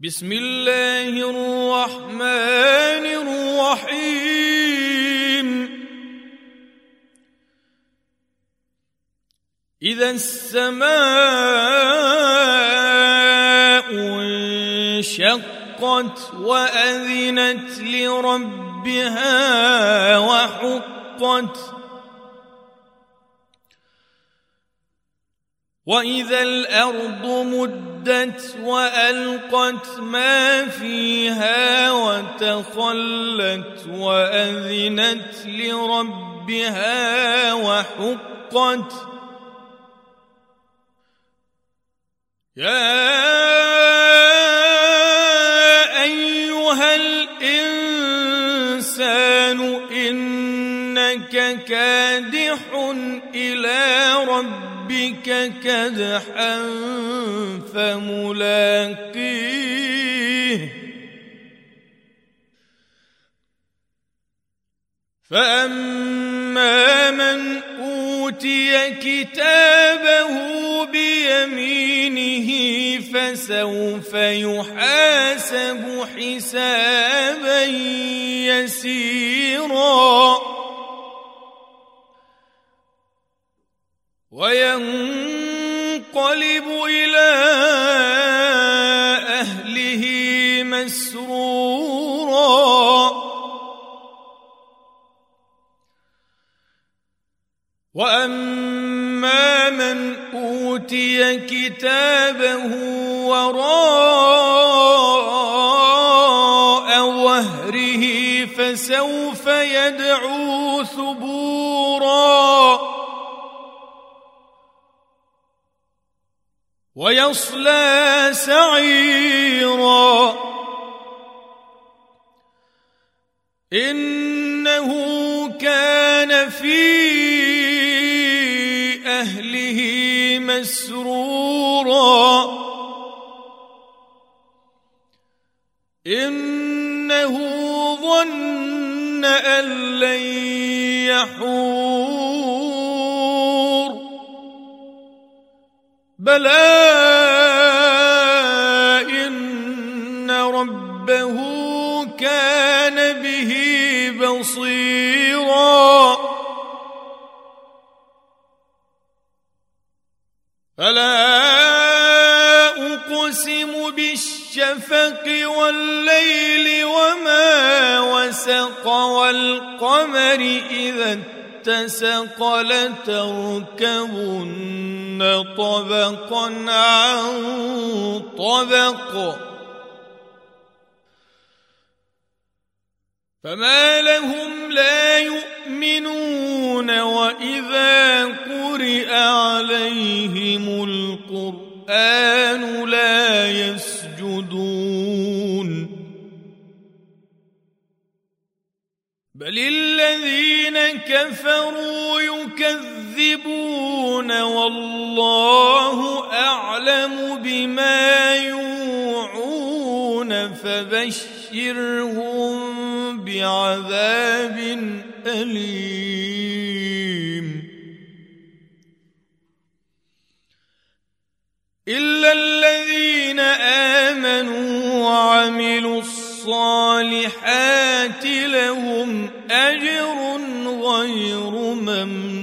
بسم الله الرحمن الرحيم. إذا السماء انشقت وأذنت لربها وحقت واذا الأرض مدت والقت ما فيها وتخلت واذنت لربها وحقت يا إنك كادح إلى ربك كدحا فملاقيه. فأما من أوتي كتابه بيمينه فسوف يحاسب حسابا يسيرا. وينقلب إلى أهله مسرورا. وأما من أوتي كتابه وراء وهره فسوف يدعو ثبورا. ويصلى سعيرا. إنه كان في أهله مسرورا. إنه ظن أن لن يحور. بلى إن ربه كان به بصيرا. فلا أقسم بالشفق والليل وما وسق والقمر إذا اتسق لتركبن طبقا عن طبق. فما لهم لا يؤمنون وإذا قرئ عليهم القرآن لا يسجدون. بل الذين كفروا يكذبون والله اعلم بما يوعون فبشرهم بعذاب اليم أم